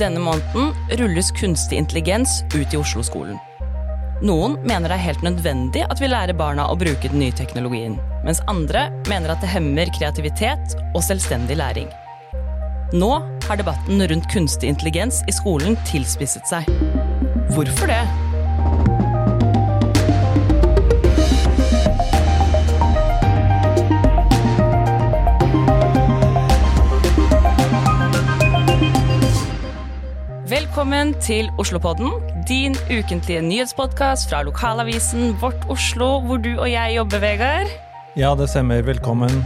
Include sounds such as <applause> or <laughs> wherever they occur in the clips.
Denne måneden rulles kunstig intelligens ut i Oslo-skolen. Noen mener det er helt nødvendig at vi lærer barna å bruke den nye teknologien, mens andre mener at det hemmer kreativitet og selvstendig læring. Nå har debatten rundt kunstig intelligens i skolen tilspisset seg. Hvorfor det? Velkommen til Oslopodden, din ukentlige nyhetspodkast fra lokalavisen Vårt Oslo, hvor du og jeg jobber, Vegard. Ja, det stemmer. Velkommen.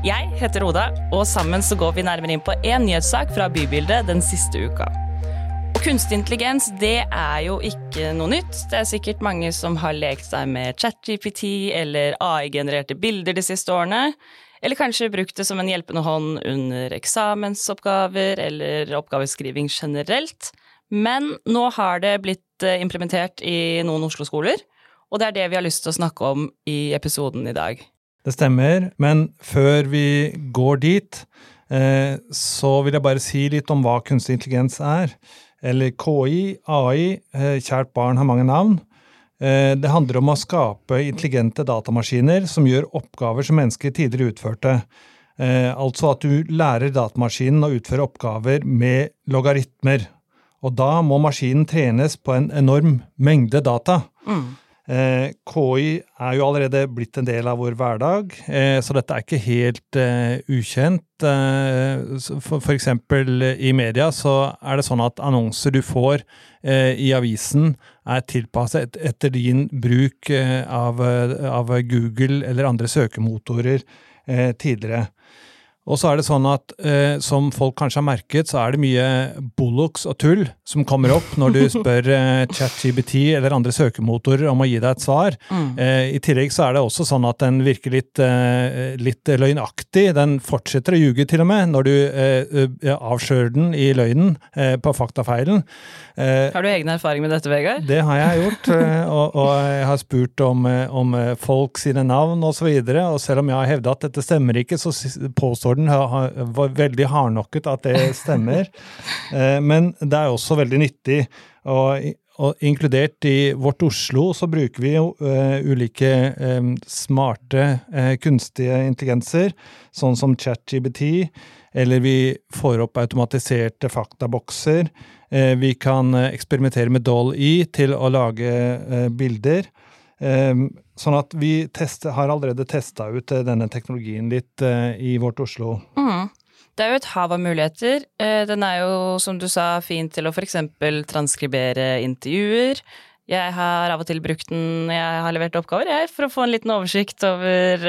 Jeg heter Oda, og sammen så går vi nærmere inn på én nyhetssak fra bybildet den siste uka. Og kunstig intelligens, det er jo ikke noe nytt. Det er sikkert mange som har lekt seg med ChatGPT eller AI-genererte bilder de siste årene. Eller kanskje brukt det som en hjelpende hånd under eksamensoppgaver eller oppgaveskriving generelt. Men nå har det blitt eh, implementert i noen Oslo-skoler, og det er det vi har lyst til å snakke om i episoden i dag. Det stemmer, men før vi går dit, eh, så vil jeg bare si litt om hva kunstig intelligens er. Eller KI, AI, eh, kjært barn har mange navn. Det handler om å skape intelligente datamaskiner som gjør oppgaver som mennesker tidligere utførte. Altså at du lærer datamaskinen å utføre oppgaver med logaritmer. Og da må maskinen trenes på en enorm mengde data. Mm. Eh, KI er jo allerede blitt en del av vår hverdag, eh, så dette er ikke helt eh, ukjent. Eh, for, for, eksempel i media så er det sånn at annonser du får eh, i avisen er tilpasset etter din bruk eh, av, av, Google eller andre søkemotorer tidligere. Og så er det sånn at eh, som folk kanskje har merket, så er det mye bollocks og tull som kommer opp når du <laughs> spør eh, ChatGBT eller andre søkemotorer om å gi deg et svar. Mm. Eh, I tillegg så er det også sånn at den virker litt, eh, litt løgnaktig. Den fortsetter å ljuge til og med når du eh, avslører den i løgnen eh, på faktafeilen. har du egen erfaring med dette, Vegard? Det har jeg gjort. <laughs> og, og, jeg har spurt om, om folk sine navn osv. Og, så videre, og selv om jeg har hevda at dette stemmer ikke, så påstår Gordon var veldig hardnokket at det stemmer. <laughs> Eh, men det er også veldig nyttig. Og, og inkludert i Vårt Oslo så bruker vi jo uh, ulike um, smarte kunstige intelligenser, sånn som ChatGBT, eller vi får opp automatiserte faktabokser. Vi kan eksperimentere med Doll-E til å lage bilder. Um, Sånn at vi teste, har allerede testa ut eh, denne teknologien litt uh, i vårt Oslo. Mm. Det er jo et hav av muligheter. Uh, den er jo, som du sa, fin til å f.eks. transkribere intervjuer. Jeg har av og til brukt den jeg har levert oppgaver, jeg, for å få en liten oversikt over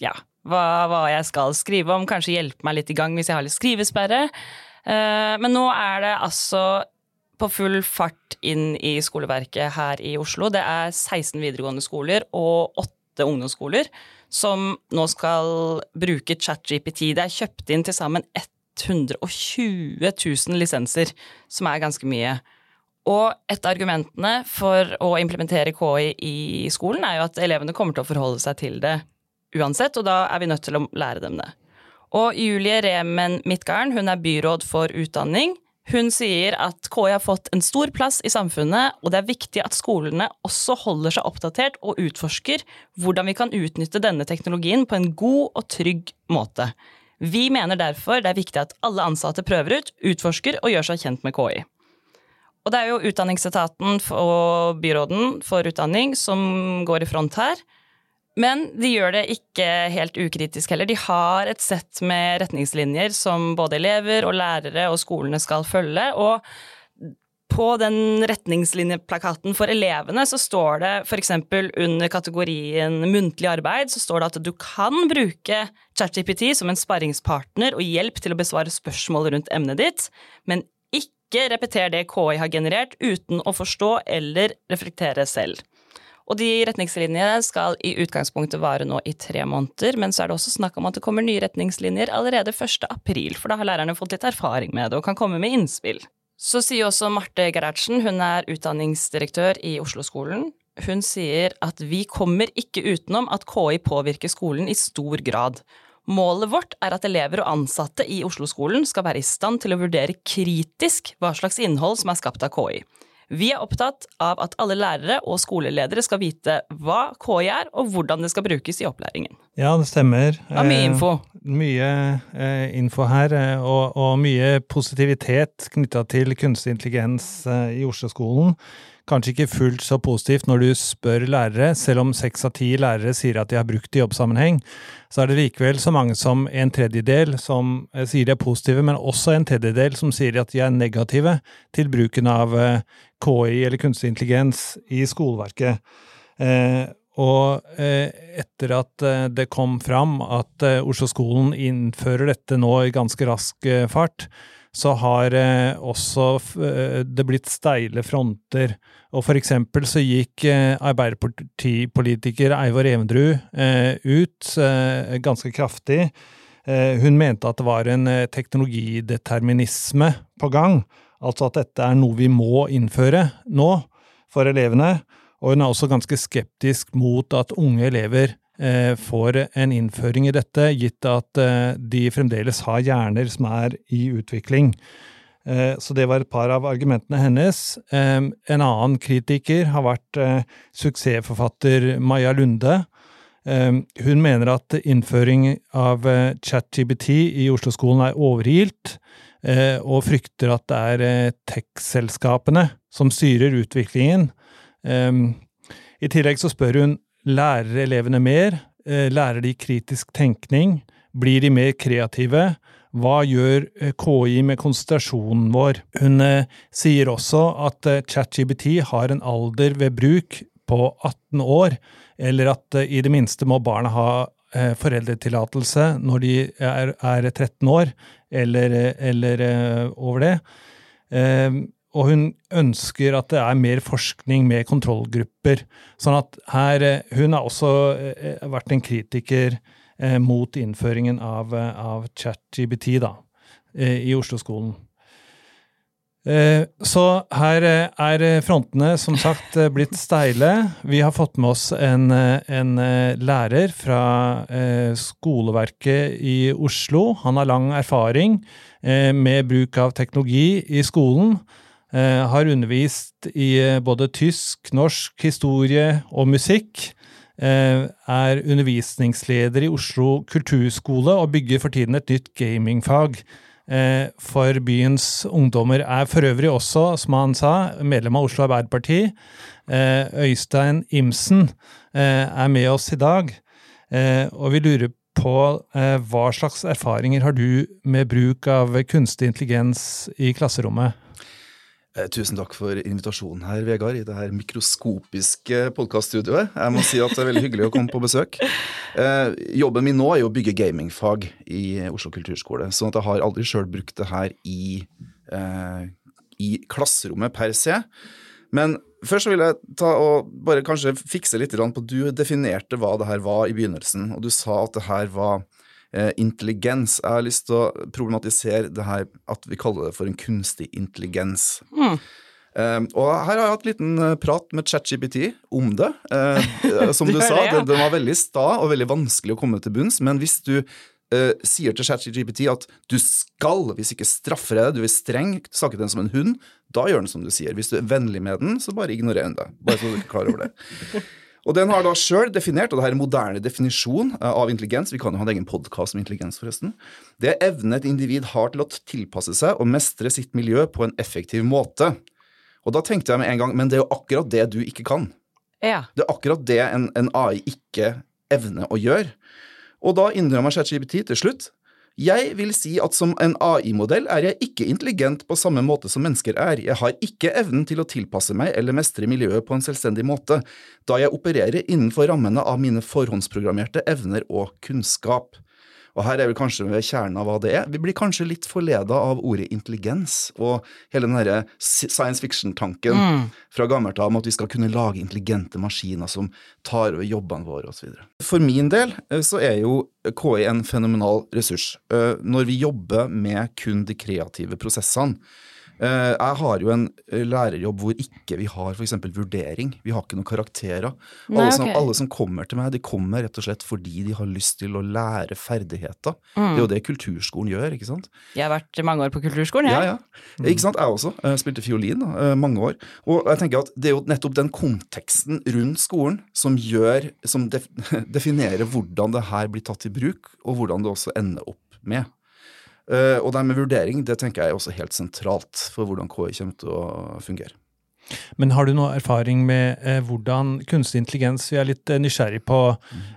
ja, hva, hva, jeg skal skrive om. Kanskje hjelpe meg litt i gang hvis jeg har litt skrivesperre. men nå er det altså på full fart inn i skoleverket her i Oslo. Det er 16 videregående skoler og 8 ungdomsskoler som nå skal bruke ChatGPT. Det er kjøpt inn til sammen 120 000 lisenser, som er ganske mye. Og et av argumentene for å implementere KI i skolen er jo at elevene kommer til å forholde seg til det uansett, og da er vi nødt til å lære dem det. Og Julie Remen Midtgarden, hun er byråd for utdanning, hun sier at KI har fått en stor plass i samfunnet, og det er viktig at skolene også holder seg oppdatert og utforsker hvordan vi kan utnytte denne teknologien på en god og trygg måte. Vi mener derfor det er viktig at alle ansatte prøver ut, utforsker og gjør seg kjent med KI. Og det er jo Utdanningsetaten og byråden for utdanning som går i front her. Men de gjør det ikke helt ukritisk heller. De har et sett med retningslinjer som både elever og lærere og skolene skal følge. og på den retningslinjeplakaten for elevene så står det f.eks. under kategorien muntlig arbeid så står det at du kan bruke ChatGPT som en sparringspartner og hjelp til å besvare spørsmål rundt emnet ditt, men ikke repeter det KI har generert uten å forstå eller reflektere selv. Og de retningslinjene skal i utgangspunktet vare nå i tre måneder, men så er det også snakk om at det kommer nye retningslinjer allerede 1. april, for da har lærerne fått litt erfaring med det og kan komme med innspill. Så sier også Marte Gerhardsen, hun er utdanningsdirektør i Oslo-skolen, hun sier at vi kommer ikke utenom at KI påvirker skolen i stor grad. Målet vårt er at elever og ansatte i Oslo-skolen skal være i stand til å vurdere kritisk hva slags innhold som er skapt av KI. Vi er opptatt av at alle lærere og skoleledere skal vite hva KI er, og hvordan det skal brukes i opplæringen. Ja, det stemmer. Det var mye info. Eh, mye eh, info her, eh, og, og, mye positivitet knytta til kunstig intelligens eh, i Oslo-skolen kanskje ikke fullt så positivt når du spør lærere. Selv om seks av ti lærere sier at de har brukt det i jobbsammenheng, så er det likevel så mange som en tredjedel som eh, sier de er positive, men også en tredjedel som sier at de er negative til bruken av eh, KI eller kunstig intelligens i skoleverket. Eh, og etter at det kom fram at Oslo-skolen innfører dette nå i ganske rask fart, så har eh, også eh, det blitt steile fronter. Og for eksempel så gikk eh, Arbeiderpartipolitiker Eivor Evendrud ut ganske kraftig. Hun mente at det var en teknologideterminisme på gang. Altså at dette er noe vi må innføre nå for elevene. Og hun er også ganske skeptisk mot at unge elever får en innføring i dette, gitt at eh, de fremdeles har hjerner som er i utvikling. Eh, så det var et par av argumentene hennes. En annen kritiker har vært suksessforfatter Maja Lunde. Hun mener at innføring av ChatGBT i Oslo-skolen er overilt, og frykter at det er tech-selskapene som styrer utviklingen. I tillegg så spør hun Lærer elevene mer? Eh, lærer de kritisk tenkning? Blir de mer kreative? Hva gjør eh, KI med konsentrasjonen vår? Hun eh, sier også at ChatGBT har en alder ved bruk på 18 år, eller at i det minste må barna ha foreldretillatelse når de er, er 13 år, eller, eller over det. Og hun ønsker at det er mer forskning med kontrollgrupper. Sånn at her eh, Hun har også eh, vært en kritiker eh, mot innføringen av, av ChatGBT da, i Oslo-skolen. Så her er frontene som sagt blitt steile. Vi har fått med oss en, en lærer fra skoleverket i Oslo. Han har lang erfaring med bruk av teknologi i skolen. Eh, har undervist i eh, både tysk, norsk, historie og musikk. Eh, er undervisningsleder i Oslo kulturskole og bygger for tiden et nytt gamingfag for byens ungdommer. Er for øvrig også, som han sa, medlem av Oslo Arbeiderparti. Øystein Imsen er med oss i dag, og vi lurer på hva slags erfaringer har du med bruk av kunstig intelligens i klasserommet? Eh, tusen takk for invitasjonen her, Vegard, i det her mikroskopiske podkaststudioet. Jeg må si at det er veldig hyggelig å komme på besøk. Eh, jobben min nå er jo å bygge gamingfag i Oslo kulturskole. sånn at jeg har aldri sjøl brukt det her i, eh, i, klasserommet per se. Men først vil jeg ta og bare kanskje fikse litt på Du definerte hva det her var i begynnelsen, og du sa at det her var intelligens. Jeg har lyst til å problematisere det her at vi kaller det for en kunstig intelligens. Mm. Uh, og her har jeg hatt en liten uh, prat med ChatGPT om det. Uh, som <laughs> du, sa, den, den, var veldig sta og veldig vanskelig å komme til bunns, men hvis du sier til ChatGPT at du skal, hvis ikke straffer jeg deg, du er streng, snakke til den som en hund, da gjør den som du sier. Hvis du er vennlig med den, så bare ignorer den det. Bare så du er klar over det. <laughs> Og den har da sjøl definert, og det her er en moderne definisjon eh, av intelligens, vi kan jo ha en egen podkast om intelligens, forresten, det er evnen et individ har til å tilpasse seg og mestre sitt miljø på en effektiv måte. Og da tenkte jeg med en gang, men det er jo akkurat det du ikke kan. Ja. Det er akkurat det en, en AI ikke evner å gjøre. Og da innrømmer ChatGPT til slutt jeg vil si at som en AI-modell er jeg ikke intelligent på samme måte som mennesker er, jeg har ikke evnen til å tilpasse meg eller mestre miljøet på en selvstendig måte, da jeg opererer innenfor rammene av mine forhåndsprogrammerte evner og kunnskap. Og her er vi kanskje ved kjernen av hva det er. Vi blir kanskje litt forleda av ordet intelligens og hele den derre science fiction-tanken mm. fra gammelt av om at vi skal kunne lage intelligente maskiner som tar over jobbene våre osv. For min del eh, så er jo KI en fenomenal ressurs. Eh, når vi jobber med kun de kreative prosessene, jeg har jo en eh, lærerjobb hvor ikke vi har f.eks. vurdering. Vi har ikke noen karakterer. Nei, Alle, som, okay. alle som kommer til meg, de kommer rett og slett fordi de har lyst til å lære ferdigheter. Det Mm. er jo det kulturskolen gjør, ikke sant? Jeg har vært mange år på kulturskolen, Ja, ja. Mm. Ikke sant? Jeg også. Jeg spilte fiolin da, eh, mange år. Og jeg tenker at det er jo nettopp den konteksten rundt skolen som gjør, som <laughs> definerer hvordan det her blir tatt i bruk, og hvordan det også ender opp med. Eh, og det med vurdering det tenker jeg er også helt sentralt for hvordan KI kommer til å fungere. Men har du noe erfaring med eh, hvordan kunstig intelligens Vi er litt eh, nysgjerrig på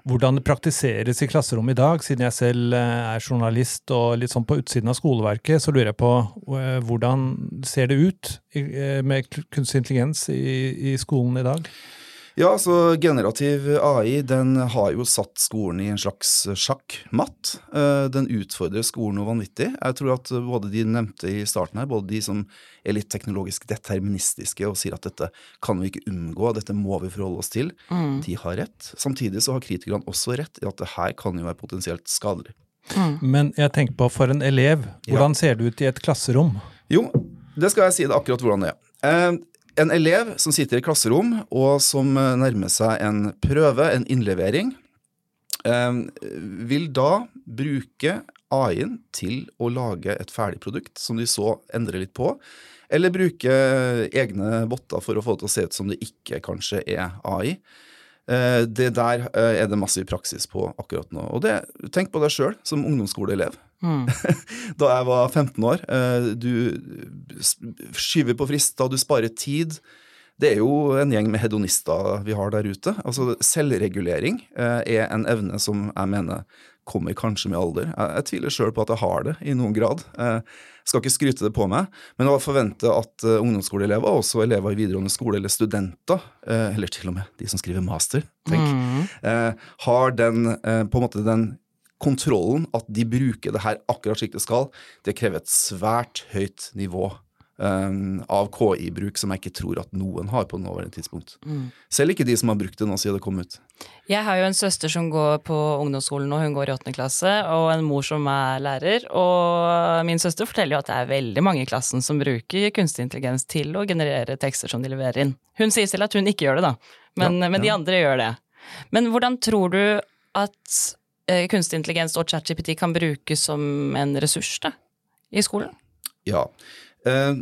hvordan det praktiseres i klasserommet i dag. Siden jeg selv er journalist og litt sånn på utsiden av skoleverket, så lurer jeg på hvordan ser det ut med kunstig intelligens i, i skolen i dag? Ja, så generativ AI den har jo satt skolen i en slags sjakkmatt. Eh, Den utfordrer skolen noe vanvittig. Jeg tror at både de nevnte i starten her, både de som er litt teknologisk deterministiske og sier at dette kan vi ikke unngå, dette må vi forholde oss til, Mm. de har rett. Samtidig så har kritikerne også rett i at det her kan jo være potensielt skadelig. Mm. Men jeg tenker på for en elev, hvordan ser det ut i et klasserom? Jo, det skal jeg si det akkurat hvordan det er. Eh, En elev som sitter i klasserom, og som eh, nærmer seg en prøve, en innlevering, eh, vil da bruke AI-en til å lage et ferdig produkt som de så endrer litt på, eller bruke egne botter for å få det til å se ut som det ikke kanskje er AI. Eh, Det der eh, er det massiv praksis på akkurat nå. Og det, tenk på deg sjøl som ungdomsskoleelev Mm. <laughs> da jeg var 15 år. Eh, Du skyver på frister, du sparer tid. Det er jo en gjeng med hedonister vi har der ute. Altså Selvregulering eh, er en evne som jeg mener kommer kanskje med alder. Jeg, jeg tviler sjøl på at jeg har det i noen grad. Jeg skal ikke skryte det på meg, men å forvente at eh, ungdomsskoleelever, også elever i videregående skole eller studenter, eh, eller til og med de som skriver master, tenk, Mm. eh, har den eh, på en måte den kontrollen at de bruker det her akkurat slik det skal, det krever et svært høyt nivå um, av KI-bruk som jeg ikke tror at noen har på nåværende tidspunkt. Mm. Selv ikke de som har brukt det nå siden det kom ut. Jeg har jo en søster som går på ungdomsskolen nå, hun går i åttende klasse, og en mor som er lærer. Og min søster forteller jo at det er veldig mange i klassen som bruker kunstig intelligens til å generere tekster som de leverer inn. Hun sier selv at hun ikke gjør det, da, men, Ja, men de andre gjør det. Men hvordan tror du at kunstig intelligens og ChatGPT kan brukes som en ressurs da, i skolen? Ja. Eh,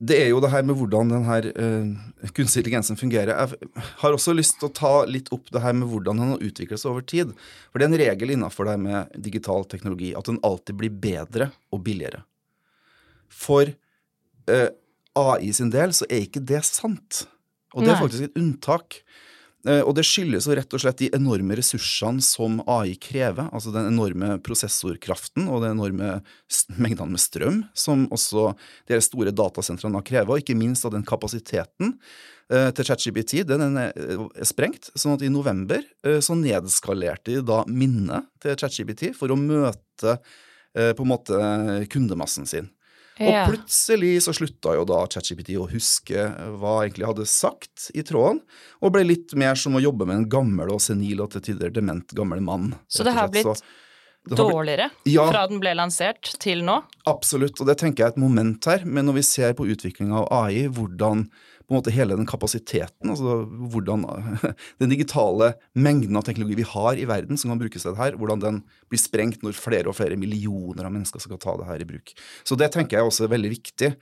det er jo det her med hvordan den her eh, kunstig intelligensen fungerer. Jeg har også lyst til å ta litt opp det her med hvordan den har utviklet seg over tid. For det er en regel innenfor det her med digital teknologi at den alltid blir bedre og billigere. For eh, AI sin del så er ikke det sant. Og det er faktisk et unntak. Eh, Og det skyldes jo rett og slett de enorme ressursene som AI krever. Altså den enorme prosessorkraften og den enorme mengdene med strøm som også de store datasentrene krever, og ikke minst av den kapasiteten eh, til ChatGPT. Den er eh, sprengt. sånn at i november så nedskalerte de da minnet til ChatGPT for å møte på en måte kundemassen sin. Og plutselig så slutta jo da ChatGPT å huske hva jeg egentlig hadde sagt i tråden, og ble litt mer som å jobbe med en gammel og senil og til tider dement gammel mann. Så det har blitt Så det har blitt- Dårligere Ja. fra den ble lansert til nå? Absolutt, og det tenker jeg er et moment her. Men når vi ser på utviklinga av AI, hvordan på en måte hele den kapasiteten, altså hvordan <laughs> den digitale mengden av teknologi vi har i verden som kan brukes til det her, hvordan den blir sprengt når flere og flere millioner av mennesker skal ta det her i bruk. Så det tenker jeg også er veldig viktig.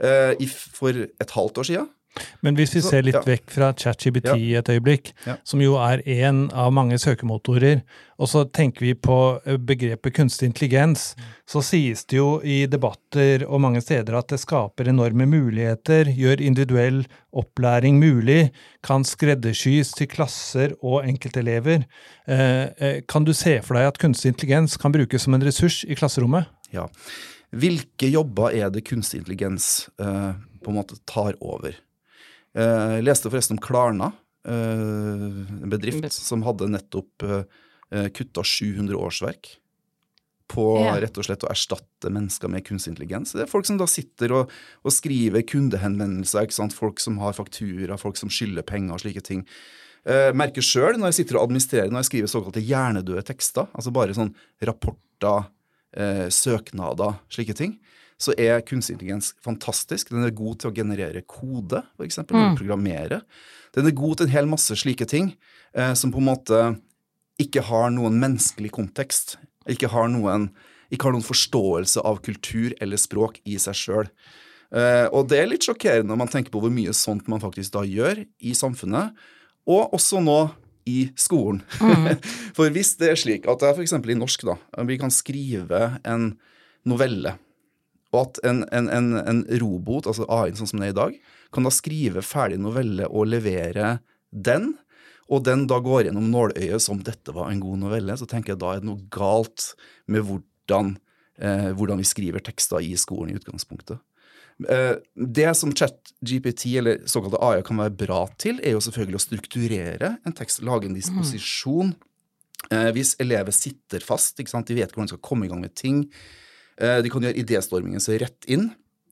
Eh, for et halvt år siden Men hvis vi ser litt ja. vekk fra ChatGPT Ja. et øyeblikk, Ja. som jo er én av mange søkemotorer, og så tenker vi på eh, begrepet kunstig intelligens, så sies det jo i debatter og mange steder at det skaper enorme muligheter, gjør individuell opplæring mulig, kan skreddersys til klasser og enkeltelever. Eh, eh, Kan du se for deg at kunstig intelligens kan brukes som en ressurs i klasserommet? Ja. Hvilke jobber er det kunstig intelligens eh, på en måte tar over? Eh, jeg leste forresten om Klarna, eh, en bedrift som hadde nettopp uh, kutta 700 årsverk på Ja. rett og slett å erstatte mennesker med kunstig intelligens. Det er folk som da sitter og, og skriver kundehenvendelser, folk som har faktura, folk som skylder penger og slike ting. Eh, merker sjøl når jeg sitter og administrerer, når jeg skriver såkalte hjernedøde tekster, altså bare sånn rapporter, eh, søknader, slike ting, så er kunstig intelligens fantastisk. Den er god til å generere kode, f.eks. Mm. Programmere. Den er god til en hel masse slike ting eh, som på en måte ikke har noen menneskelig kontekst. Ikke har noen, ikke har noen forståelse av kultur eller språk i seg sjøl. Eh, og det er litt sjokkerende når man tenker på hvor mye sånt man faktisk da gjør i samfunnet, og også nå i skolen. Mm. <laughs> For hvis det er slik at er f.eks. i norsk, da, vi kan skrive en novelle og at en, en, en, en robot, altså AI-en sånn som den er i dag, kan da skrive ferdig novelle og levere den, og den da går gjennom nåløyet som dette var en god novelle, så tenker jeg da er det noe galt med hvordan, eh, hvordan vi skriver tekster i skolen i utgangspunktet. Eh, det som ChatGPT eller såkalte AI kan være bra til, er jo selvfølgelig å strukturere en tekst, lage en disposisjon. Mm. hvis elever sitter fast, de vet hvordan de skal komme i gang med ting, Eh, de kan gjøre idéstormingen seg rett inn.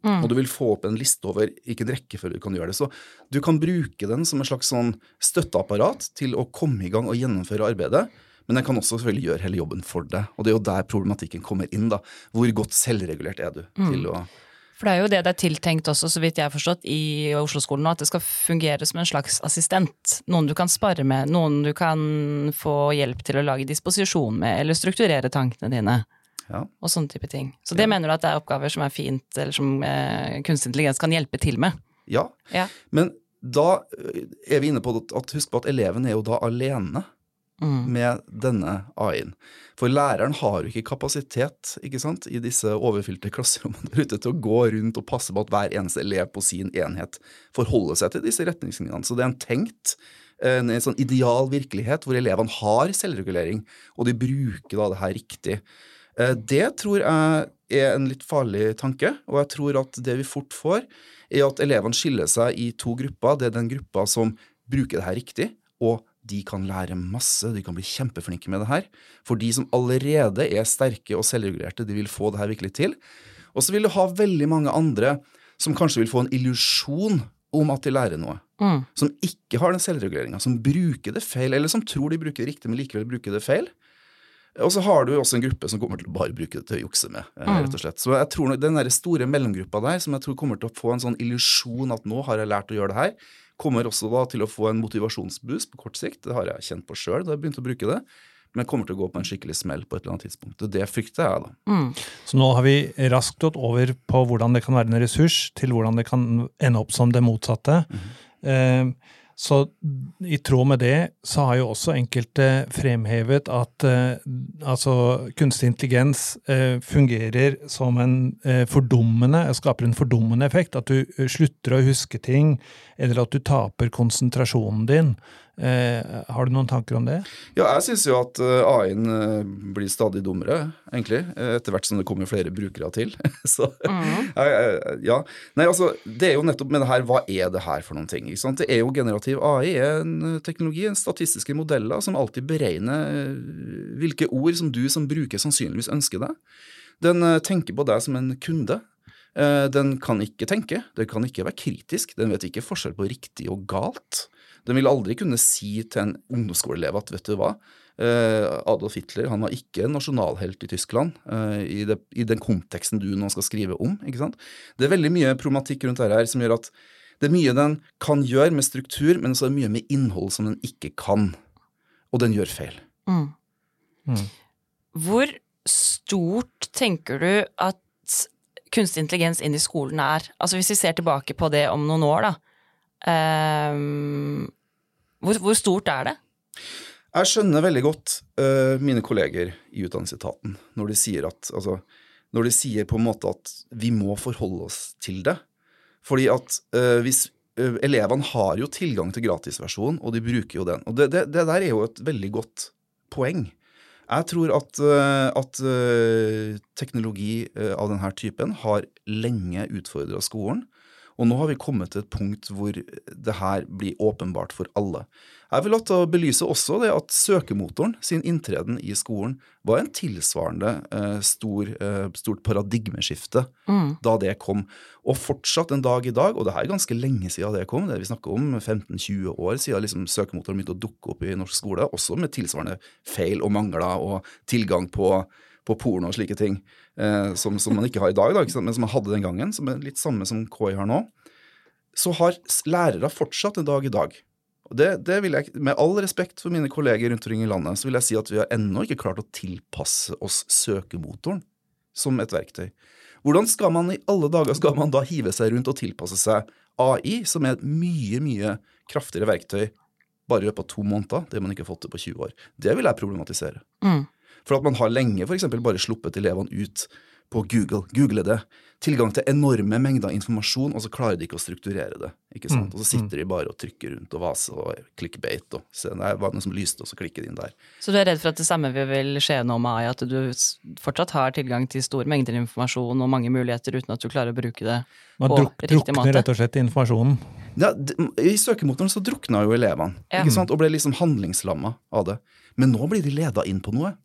Mm. Og du vil få opp en liste over hvilken rekkefølge du kan gjøre det. Så du kan bruke den som et slags sånn støtteapparat til å komme i gang og gjennomføre arbeidet. Men den kan også selvfølgelig gjøre hele jobben for deg. Og det er jo der problematikken kommer inn. da. Hvor godt selvregulert er du mm. til å for det er jo det det er tiltenkt også, så vidt jeg har forstått, i Oslo-skolen nå, at det skal fungere som en slags assistent. Noen du kan spare med, noen du kan få hjelp til å lage disposisjon med, eller strukturere tankene dine ja. og sånne type ting. Så det ja. mener du at det er oppgaver som er fint, eller som eh, kunstig intelligens kan hjelpe til med? Ja. ja. men da eh, er vi inne på at husk på at eleven er jo da alene mm. med denne AI-en. For læreren har jo ikke kapasitet ikke sant, i disse overfylte klasserommene der ute til å gå rundt og passe på at hver eneste elev på sin enhet forholder seg til disse retningslinjene. Så det er en tenkt en, en sånn ideal virkelighet hvor elevene har selvregulering, og de bruker da det her riktig. Eh, det tror jeg er en litt farlig tanke, og jeg tror at det vi fort får, er at elevene skiller seg i to grupper. Det er den gruppa som bruker det her riktig, og de kan lære masse, de kan bli kjempeflinke med det her. For de som allerede er sterke og selvregulerte, de vil få det her virkelig til. Og så vil du ha veldig mange andre som kanskje vil få en illusjon om at de lærer noe. Mm. Som ikke har den selvreguleringa, som bruker det feil, eller som tror de bruker det riktig, men likevel bruker det feil. Og så har du også en gruppe som kommer til å bare bruke det til å jukse med. Eh, mm. rett og slett. Så jeg tror den der store mellomgruppa der, som jeg tror kommer til å få en sånn illusjon at nå har jeg lært å gjøre det her, kommer også da til å få en motivasjonsboost på kort sikt. Det har jeg kjent på sjøl da jeg begynte å bruke det. Men kommer til å gå på en skikkelig smell på et eller annet tidspunkt. og Det frykter jeg, da. Mm. Så nå har vi raskt gått over på hvordan det kan være en ressurs, til hvordan det kan ende opp som det motsatte. Mm. Eh, så i tråd med det så har jo også enkelte fremhevet at eh, altså kunstig intelligens eh, fungerer som en eh, fordummende, skaper en fordummende effekt. At du eh, slutter å huske ting, eller at du taper konsentrasjonen din. Eh, har du noen tanker om det? Ja, jeg syns jo at eh, AI-en eh, blir stadig dummere, egentlig. Etter hvert som det kommer flere brukere til. <laughs> Så <laughs> mm. ja. Nei, altså, det er jo nettopp med det her, hva er det her for noen ting? Ikke sant? Det er jo generativ AI, en teknologi, en statistiske modeller som alltid beregner hvilke ord som du som bruker sannsynligvis ønsker deg. Den tenker på deg som en kunde. Den kan ikke tenke, den kan ikke være kritisk, den vet ikke forskjell på riktig og galt. Den vil aldri kunne si til en ungdomsskoleelev at vet du hva, eh, Adolf Hitler han var ikke nasjonalhelt i Tyskland eh, i, det, i, den konteksten du nå skal skrive om. ikke sant? Det er veldig mye problematikk rundt dette her som gjør at det er mye den kan gjøre med struktur, men så er det mye med innhold som den ikke kan. Og den gjør feil. Mm. Mm. Hvor stort tenker du at kunstig intelligens inn i skolen er? Altså Hvis vi ser tilbake på det om noen år, da. Um, hvor, hvor, stort er det? Jeg skjønner veldig godt uh, mine kolleger i Utdanningsetaten når de sier at altså, når de sier på en måte at vi må forholde oss til det. Fordi at uh, hvis uh, Elevene har jo tilgang til gratisversjonen, og de bruker jo den. Og det, det, det, der er jo et veldig godt poeng. Jeg tror at, at teknologi av denne typen har lenge utfordra skolen. Og nå har vi kommet til et punkt hvor det her blir åpenbart for alle. Jeg vil til å belyse også det at søkemotoren sin inntreden i skolen var en tilsvarende eh, stor, eh, stort paradigmeskifte mm. da det kom. Og fortsatt en dag i dag, og det her er ganske lenge siden det kom, det vi snakker om 15-20 år siden liksom søkemotoren begynte å dukke opp i norsk skole, også med tilsvarende feil og mangler og tilgang på på porno og slike ting, eh, som, som, man ikke har i dag, da, men som man hadde den gangen, som er litt samme som KI har nå, så har lærere fortsatt en dag i dag. Og det, det vil jeg, Med all respekt for mine kolleger rundt omkring i landet, så vil jeg si at vi har ennå ikke klart å tilpasse oss søkemotoren som et verktøy. Hvordan skal man i alle dager skal man da hive seg rundt og tilpasse seg AI, som er et mye, mye kraftigere verktøy bare i løpet av to måneder, det man ikke har fått til på 20 år. Det vil jeg problematisere. Mm. For at man har lenge f.eks. bare sluppet elevene ut på Google, google det. Tilgang til enorme mengder informasjon, og så klarer de ikke å strukturere det. ikke sant? Mm, og så sitter de bare og trykker rundt og vaser og clickbait og se, det var noe som lyste, og så klikker de inn der. Så du er redd for at det samme vil skje nå med AI, at du fortsatt har tilgang til store mengder informasjon og mange muligheter uten at du klarer å bruke det Man på druk, riktig måte? Man drukner rett og slett i informasjonen? Ja, I søkemotoren så drukna jo elevene, ja. ikke sant? og ble liksom handlingslamma av det. Men nå blir de leda inn på noe.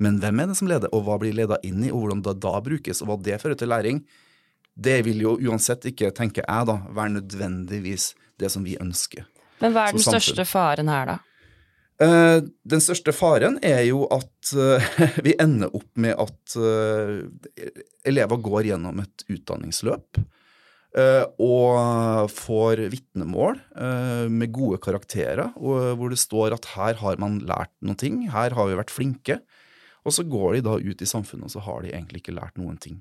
Men hvem er det som leder, og hva blir leda inn i, og hvordan det da brukes, og hva det fører til læring, det vil jo uansett ikke, tenker jeg da, være nødvendigvis det som vi ønsker. Men hva er den største faren her, da? Uh, den største faren er jo at uh, <laughs> vi ender opp med at uh, elever går gjennom et utdanningsløp og får vitnemål med gode karakterer, hvor det står at her har man lært ting, her har vi vært flinke. Og så går de da ut i samfunnet, og så har de egentlig ikke lært noen ting.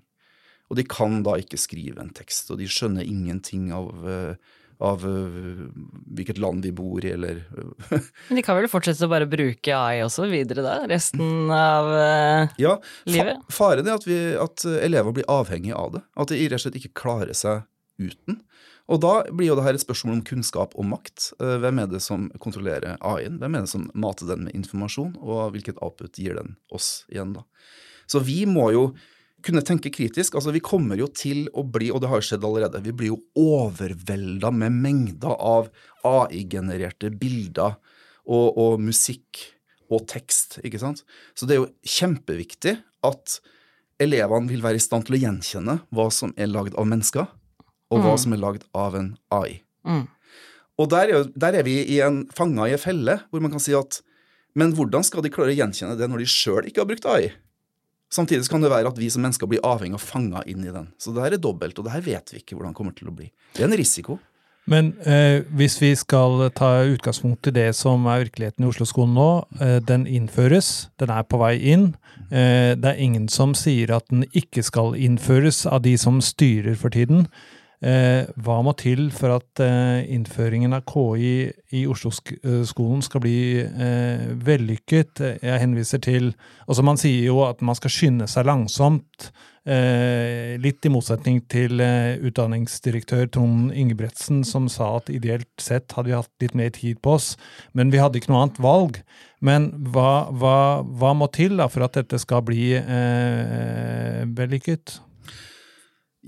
Og de kan da ikke skrive en tekst, og de skjønner ingenting av, eh, av uh, hvilket land de bor i, eller uh. <laughs> Men de kan vel fortsette å bare bruke AI også videre da, resten av ja, livet? Ja, faren er at, vi, at elever blir avhengig av det. At de rett og slett ikke klarer seg uten. Og da blir jo det her et spørsmål om kunnskap og makt. Eh, hvem er det som kontrollerer AI-en? Hvem er det som mater den med informasjon, og hvilket output gir den oss igjen, da? Så vi må jo kunne tenke kritisk. Altså, vi kommer jo til å bli, og det har skjedd allerede, vi blir jo overvelda med mengder av AI-genererte bilder og, og, musikk og tekst, ikke sant. Så det er jo kjempeviktig at elevene vil være i stand til å gjenkjenne hva som er lagd av mennesker, og hva mm. som er lagd av en AI. Mm. Og der er, der er, vi i en, fanga i en felle hvor man kan si at men hvordan skal de klare å gjenkjenne det når de sjøl ikke har brukt AI? Samtidig kan det være at vi som mennesker blir avhengig av fanga inn i den. Så det her er dobbelt, og det her vet vi ikke hvordan det kommer til å bli. Det er en risiko. Men eh, hvis vi skal ta utgangspunkt i det som er virkeligheten i Oslo-skolen nå, eh, den innføres, den er på vei inn. Eh, det er ingen som sier at den ikke skal innføres av de som styrer for tiden. Eh, hva må til for at eh, innføringen av KI i Oslo-skolen skal bli eh, vellykket? Jeg henviser til Altså, man sier jo at man skal skynde seg langsomt. Eh, litt i motsetning til eh, utdanningsdirektør Trond Ingebretsen, som sa at ideelt sett hadde vi hatt litt mer tid på oss, men vi hadde ikke noe annet valg. Men hva, hva, hva må til da for at dette skal bli eh, vellykket?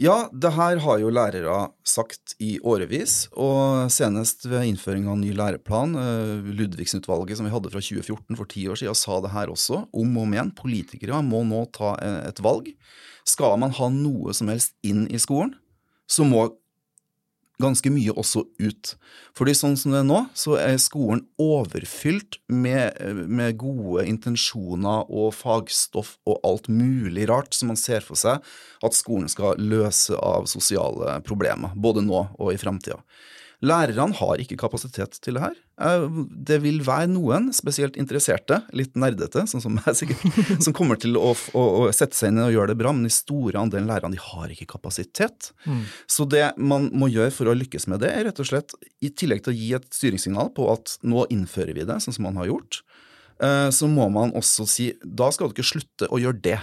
Ja, det her har jo lærere sagt i årevis, og senest ved innføring av ny læreplan, eh, Ludvigsen-utvalget som vi hadde fra 2014 for ti år siden, sa det her også, om og om igjen. Politikere må nå ta eh, et valg. Skal man ha noe som helst inn i skolen, så må ganske mye også ut. Fordi sånn som det er nå, så er skolen overfylt med, med, gode intensjoner og fagstoff og alt mulig rart som man ser for seg at skolen skal løse av sosiale problemer, både nå og i framtida. Lærerne har ikke kapasitet til det her. Eh, det vil være noen spesielt interesserte, litt nerdete, sånn som meg sikkert, <laughs> som kommer til å, å, å, sette seg inn og gjøre det bra, men de store andelen lærerne de har ikke kapasitet. Mm. Så det man må gjøre for å lykkes med det, er rett og slett, i tillegg til å gi et styringssignal på at nå innfører vi det, sånn som man har gjort, eh, så må man også si da skal dere slutte å gjøre det.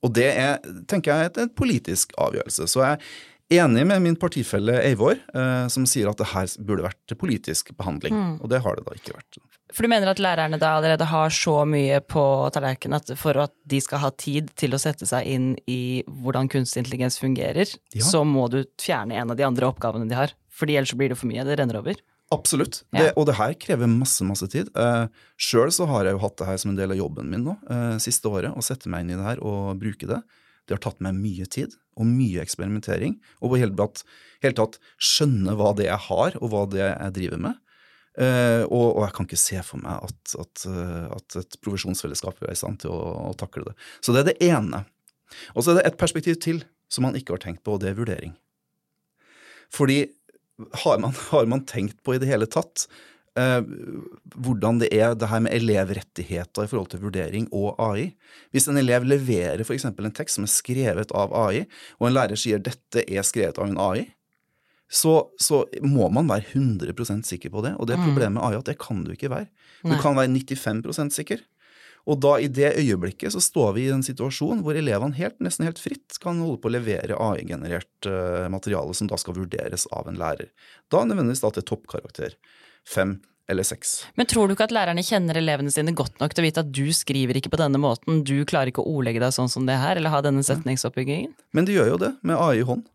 Og det er, tenker jeg, et, et politisk avgjørelse. Så jeg enig med min partifelle Eivor, eh, som sier at det her burde vært politisk behandling. Mm. Og det har det da ikke vært. For du mener at lærerne da allerede har så mye på tallerkenen for at de skal ha tid til å sette seg inn i hvordan kunstig intelligens fungerer, ja. så må du fjerne en av de andre oppgavene de har? Fordi ellers blir det for mye, det renner over? Absolutt. Ja. Det, og det her krever masse masse tid. Eh, Sjøl så har jeg jo hatt det her som en del av jobben min nå, eh, siste året, å sette meg inn i det her og bruke det. Det har tatt meg mye tid og mye eksperimentering, og på hele tatt, skjønne hva det jeg har, og hva det jeg driver med. Uh, og, og, jeg kan ikke se for meg at, at, uh, at et provisjonsfellesskap er i stand til å, å, takle det. Så det er det ene. Og så er det et perspektiv til som man ikke har tenkt på, og det er vurdering. Fordi har man, har man tenkt på i det hele tatt uh, hvordan det er det her med elevrettigheter i forhold til vurdering og AI? Hvis en elev leverer f.eks. en tekst som er skrevet av AI, og en lærer sier dette er skrevet av en AI, så, så, må man være 100% sikker på det. Og det er problemet med AI at det kan du ikke være. Du Nei. kan være 95% sikker. Og da i det øyeblikket så står vi i en situasjon hvor elevene helt, nesten helt fritt kan holde på å levere AI-generert uh, materiale som da skal vurderes av en lærer. Da nødvendigvis da til toppkarakter. Fem eller seks. Men tror du ikke at lærerne kjenner elevene sine godt nok til å vite at du skriver ikke på denne måten, du klarer ikke å ordlegge deg sånn som det her, eller ha denne setningsoppbyggingen? Men de gjør jo det, med AI i hånd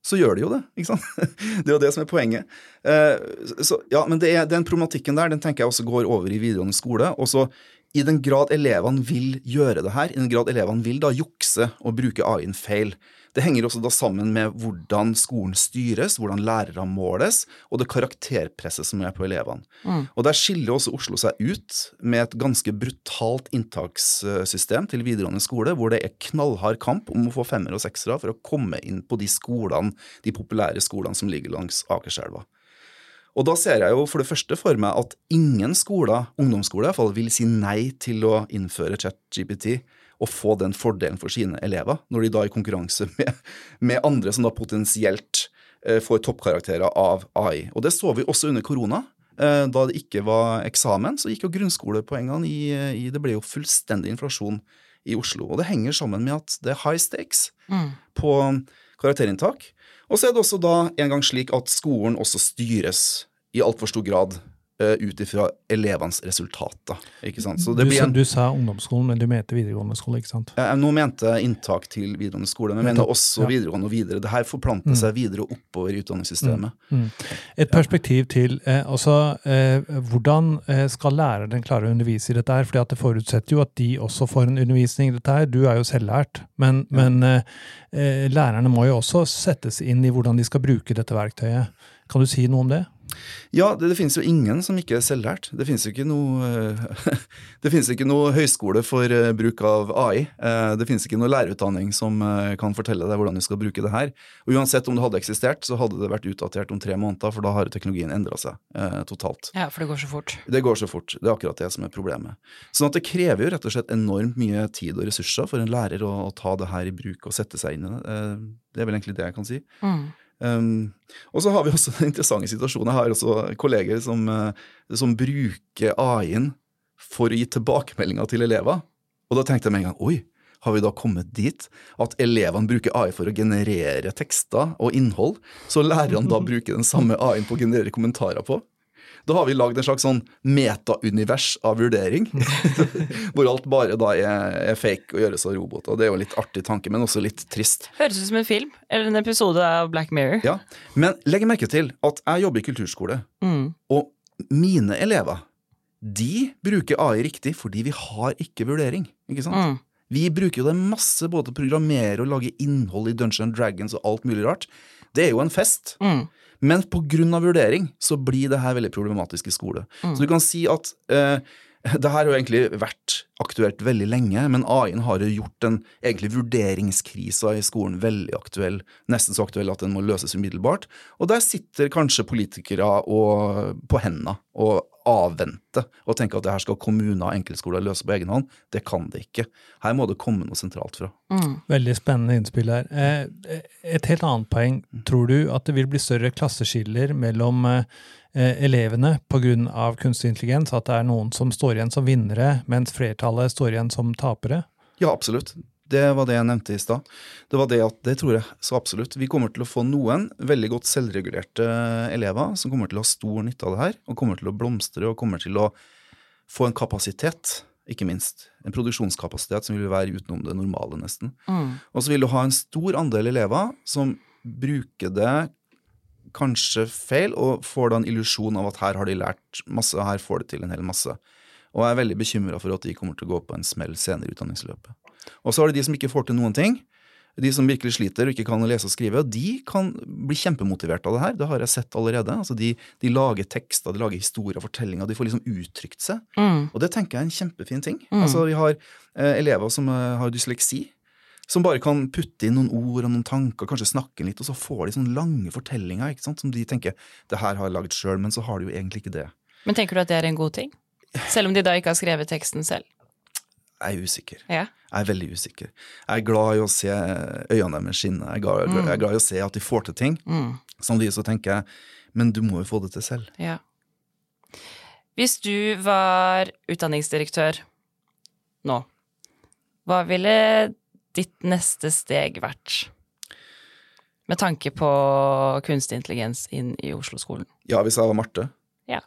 så gjør de jo det. ikke sant? <laughs> Det er jo det som er poenget. Eh, så, ja, Men det er, den problematikken der den tenker jeg også går over i videregående skole. og så i den grad elevene vil gjøre det her, i den grad elevene vil da jukse og bruke AI-en feil, det henger også da sammen med hvordan skolen styres, hvordan lærere måles, og det karakterpresset som er på elevene. Mm. Og Der skiller også Oslo seg ut med et ganske brutalt inntakssystem til videregående skole, hvor det er knallhard kamp om å få femmer og seksere for å komme inn på de skolene, de populære skolene som ligger langs Akerselva. Og da ser jeg jo for det første for meg at ingen skoler, ungdomsskoler fall, vil si nei til å innføre ChatGPT å få den fordelen for sine elever, når de da er i konkurranse <laughs> med, med andre som da potensielt eh, får toppkarakterer av AI. Og det så vi også under korona. Eh, da det ikke var eksamen, så gikk jo grunnskolepoengene i, i Det ble jo fullstendig inflasjon i Oslo. Og det henger sammen med at det er high stakes mm. på karakterinntak. Og så er det også da en gang slik at skolen også styres i altfor stor grad ut ifra elevenes resultater. ikke sant? Du, en, du, sa ungdomsskolen, men du mente videregående skole, ikke sant? Jeg, nå mente jeg inntak til videregående skole, men jeg mener også ja. videregående og videre. Det her forplanter mm. seg videre oppover i utdanningssystemet. Mm. Mm. Et perspektiv til eh, også, eh, Hvordan eh, skal læreren klare å undervise i dette her? Fordi det forutsetter jo at de også får en undervisning i dette her. Du er jo selvlært, men, ja. men eh, eh, lærerne må jo også settes inn i hvordan de skal bruke dette verktøyet. Kan du si noe om det? Ja, det, det, finnes jo ingen som ikke er selvlært. Det finnes jo ikke noe, <laughs> det finnes ikke noe høyskole for uh, bruk av AI. Eh, det finnes ikke noe lærerutdanning som kan fortelle deg hvordan du skal bruke det her. Og Uansett om det hadde eksistert, så hadde det vært utdatert om tre måneder, for da har teknologien endra seg totalt. Ja, for det går så fort. Det går så fort. Det er akkurat det som er problemet. Sånn at det krever jo rett og slett enormt mye tid og ressurser for en lærer å, å ta det her i bruk og sette seg inn i det. det er vel egentlig det jeg kan si. Mm. Um, og så har vi også den <laughs> interessante situasjonen. Jeg har også kolleger som, uh, som bruker AI-en for å gi tilbakemeldinger til elever. Og da tenkte jeg med en gang oi, har vi da kommet dit at elevene bruker AI for å generere tekster og innhold, så lærerne da <laughs> bruker den samme AI-en på å generere kommentarer på? Da har vi lagd en slags sånn metaunivers av vurdering, <laughs> hvor alt bare da er, er, fake og gjøres av roboter. Det er jo en litt artig tanke, men også litt trist. Høres ut som en film, eller en episode av Black Mirror. Ja, Men legg merke til at jeg jobber i kulturskole, mm. og mine elever de bruker AI riktig fordi vi har ikke vurdering. ikke sant? Mm. Vi bruker jo det masse, både å programmere og lage innhold i Dungeons Dragons og alt mulig rart. Det er jo en fest. Mm. Men pga. vurdering så blir det her veldig problematisk i skole. Mm. Så du kan si at eh, det her har jo egentlig vært aktuelt veldig lenge, men AI-en har jo gjort den egentlig vurderingskrisa i skolen veldig aktuell, nesten så aktuell at den må løses umiddelbart. Og der sitter kanskje politikere og, på hendene og avvente og tenke at det her skal kommuner og enkeltskoler løse på egen hånd. Det kan det ikke. Her må det komme noe sentralt fra. Mm. Veldig spennende innspill her. Eh, et helt annet poeng. Tror du at det vil bli større klasseskiller mellom Eh, elevene pga. kunstig intelligens, at det er noen som står igjen som vinnere, mens flertallet står igjen som tapere? Ja, absolutt. Det var det jeg nevnte i stad. Det var det at, det tror jeg så absolutt. Vi kommer til å få noen veldig godt selvregulerte elever som kommer til å ha stor nytte av det her, og kommer til å blomstre og kommer til å få en kapasitet, ikke minst. En produksjonskapasitet som vil være utenom det normale, nesten. Mm. Og så vil du ha en stor andel elever som bruker det kanskje feil, og får da en illusjon av at her har de lært masse, og her får de til en hel masse. Og jeg er veldig bekymra for at de kommer til å gå på en smell senere i utdanningsløpet. Og så har du de som ikke får til noen ting, De som virkelig sliter og ikke kan lese og skrive, de kan bli kjempemotivert av det her. Det har jeg sett allerede. Altså de, de lager tekster, de lager historier, fortellinger. De får liksom uttrykt seg. Mm. Og det tenker jeg er en kjempefin ting. Mm. Altså Vi har eh, elever som eh, har dysleksi, som bare kan putte inn noen ord og noen tanker, kanskje snakke litt, og så får de sånne lange fortellinger ikke sant? som de tenker det her har jeg lagd sjøl, men så har de jo egentlig ikke det. Men tenker du at det er en god ting? Selv om de da ikke har skrevet teksten selv? Jeg er usikker. Ja. Jeg er veldig usikker. Jeg er glad i å se øynene deres skinne. Jeg glad, Mm. jeg er glad i å se at de får til ting. Mm. Samtidig så tenker jeg men du må jo få det til selv. Ja. Hvis du var utdanningsdirektør nå, hva ville ditt neste steg vært? Med tanke på kunstig intelligens inn i Oslo-skolen. Ja, hvis jeg var Marte. Ja.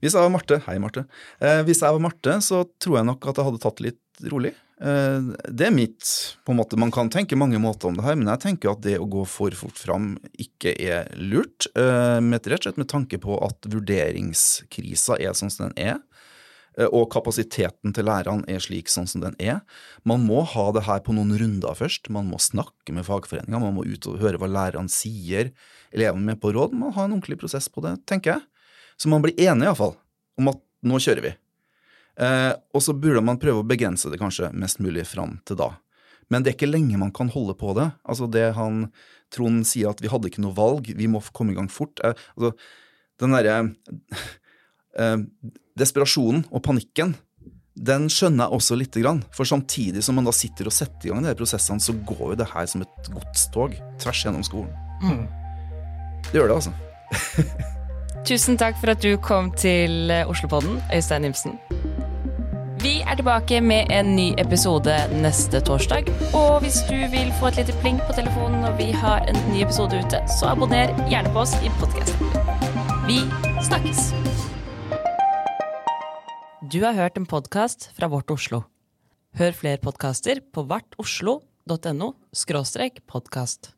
Hvis jeg var Marte, hei Marte. Eh, hvis jeg var Marte, så tror jeg nok at jeg hadde tatt det rolig. Eh, det er mitt på en måte, Man kan tenke mange måter om det her, men jeg tenker at det å gå for fort fram ikke er lurt. Eh, med, rett og slett med tanke på at vurderingskrisa er sånn som den er. eh, Og kapasiteten til lærerne er slik sånn som den er. Man må ha det her på noen runder først. Man må snakke med fagforeninga, man må ut og høre hva lærerne sier. Elevene med på råd. Man må ha en ordentlig prosess på det, tenker jeg. Så man blir enig iallfall om at nå kjører vi. Eh, og så burde man prøve å begrense det kanskje mest mulig fram til da. Men det er ikke lenge man kan holde på det. Altså det han Trond sier at vi hadde ikke noe valg, vi må komme i gang fort. Eh, altså, den derre eh, desperasjonen og panikken, den skjønner jeg også lite grann. For samtidig som man da sitter og setter i gang de her prosessene, så går jo det her som et godstog tvers gjennom skolen. Det gjør det, altså. <laughs> Tusen takk for at du kom til Oslopodden, Øystein Imsen. Vi er tilbake med en ny episode neste torsdag. Og hvis du vil få et lite pling på telefonen når vi har en ny episode ute, så abonner gjerne på oss i podkasten. Vi snakkes! Du har hørt en podkast fra Vårt Oslo. Hør flere podkaster på vartoslo.no podkast.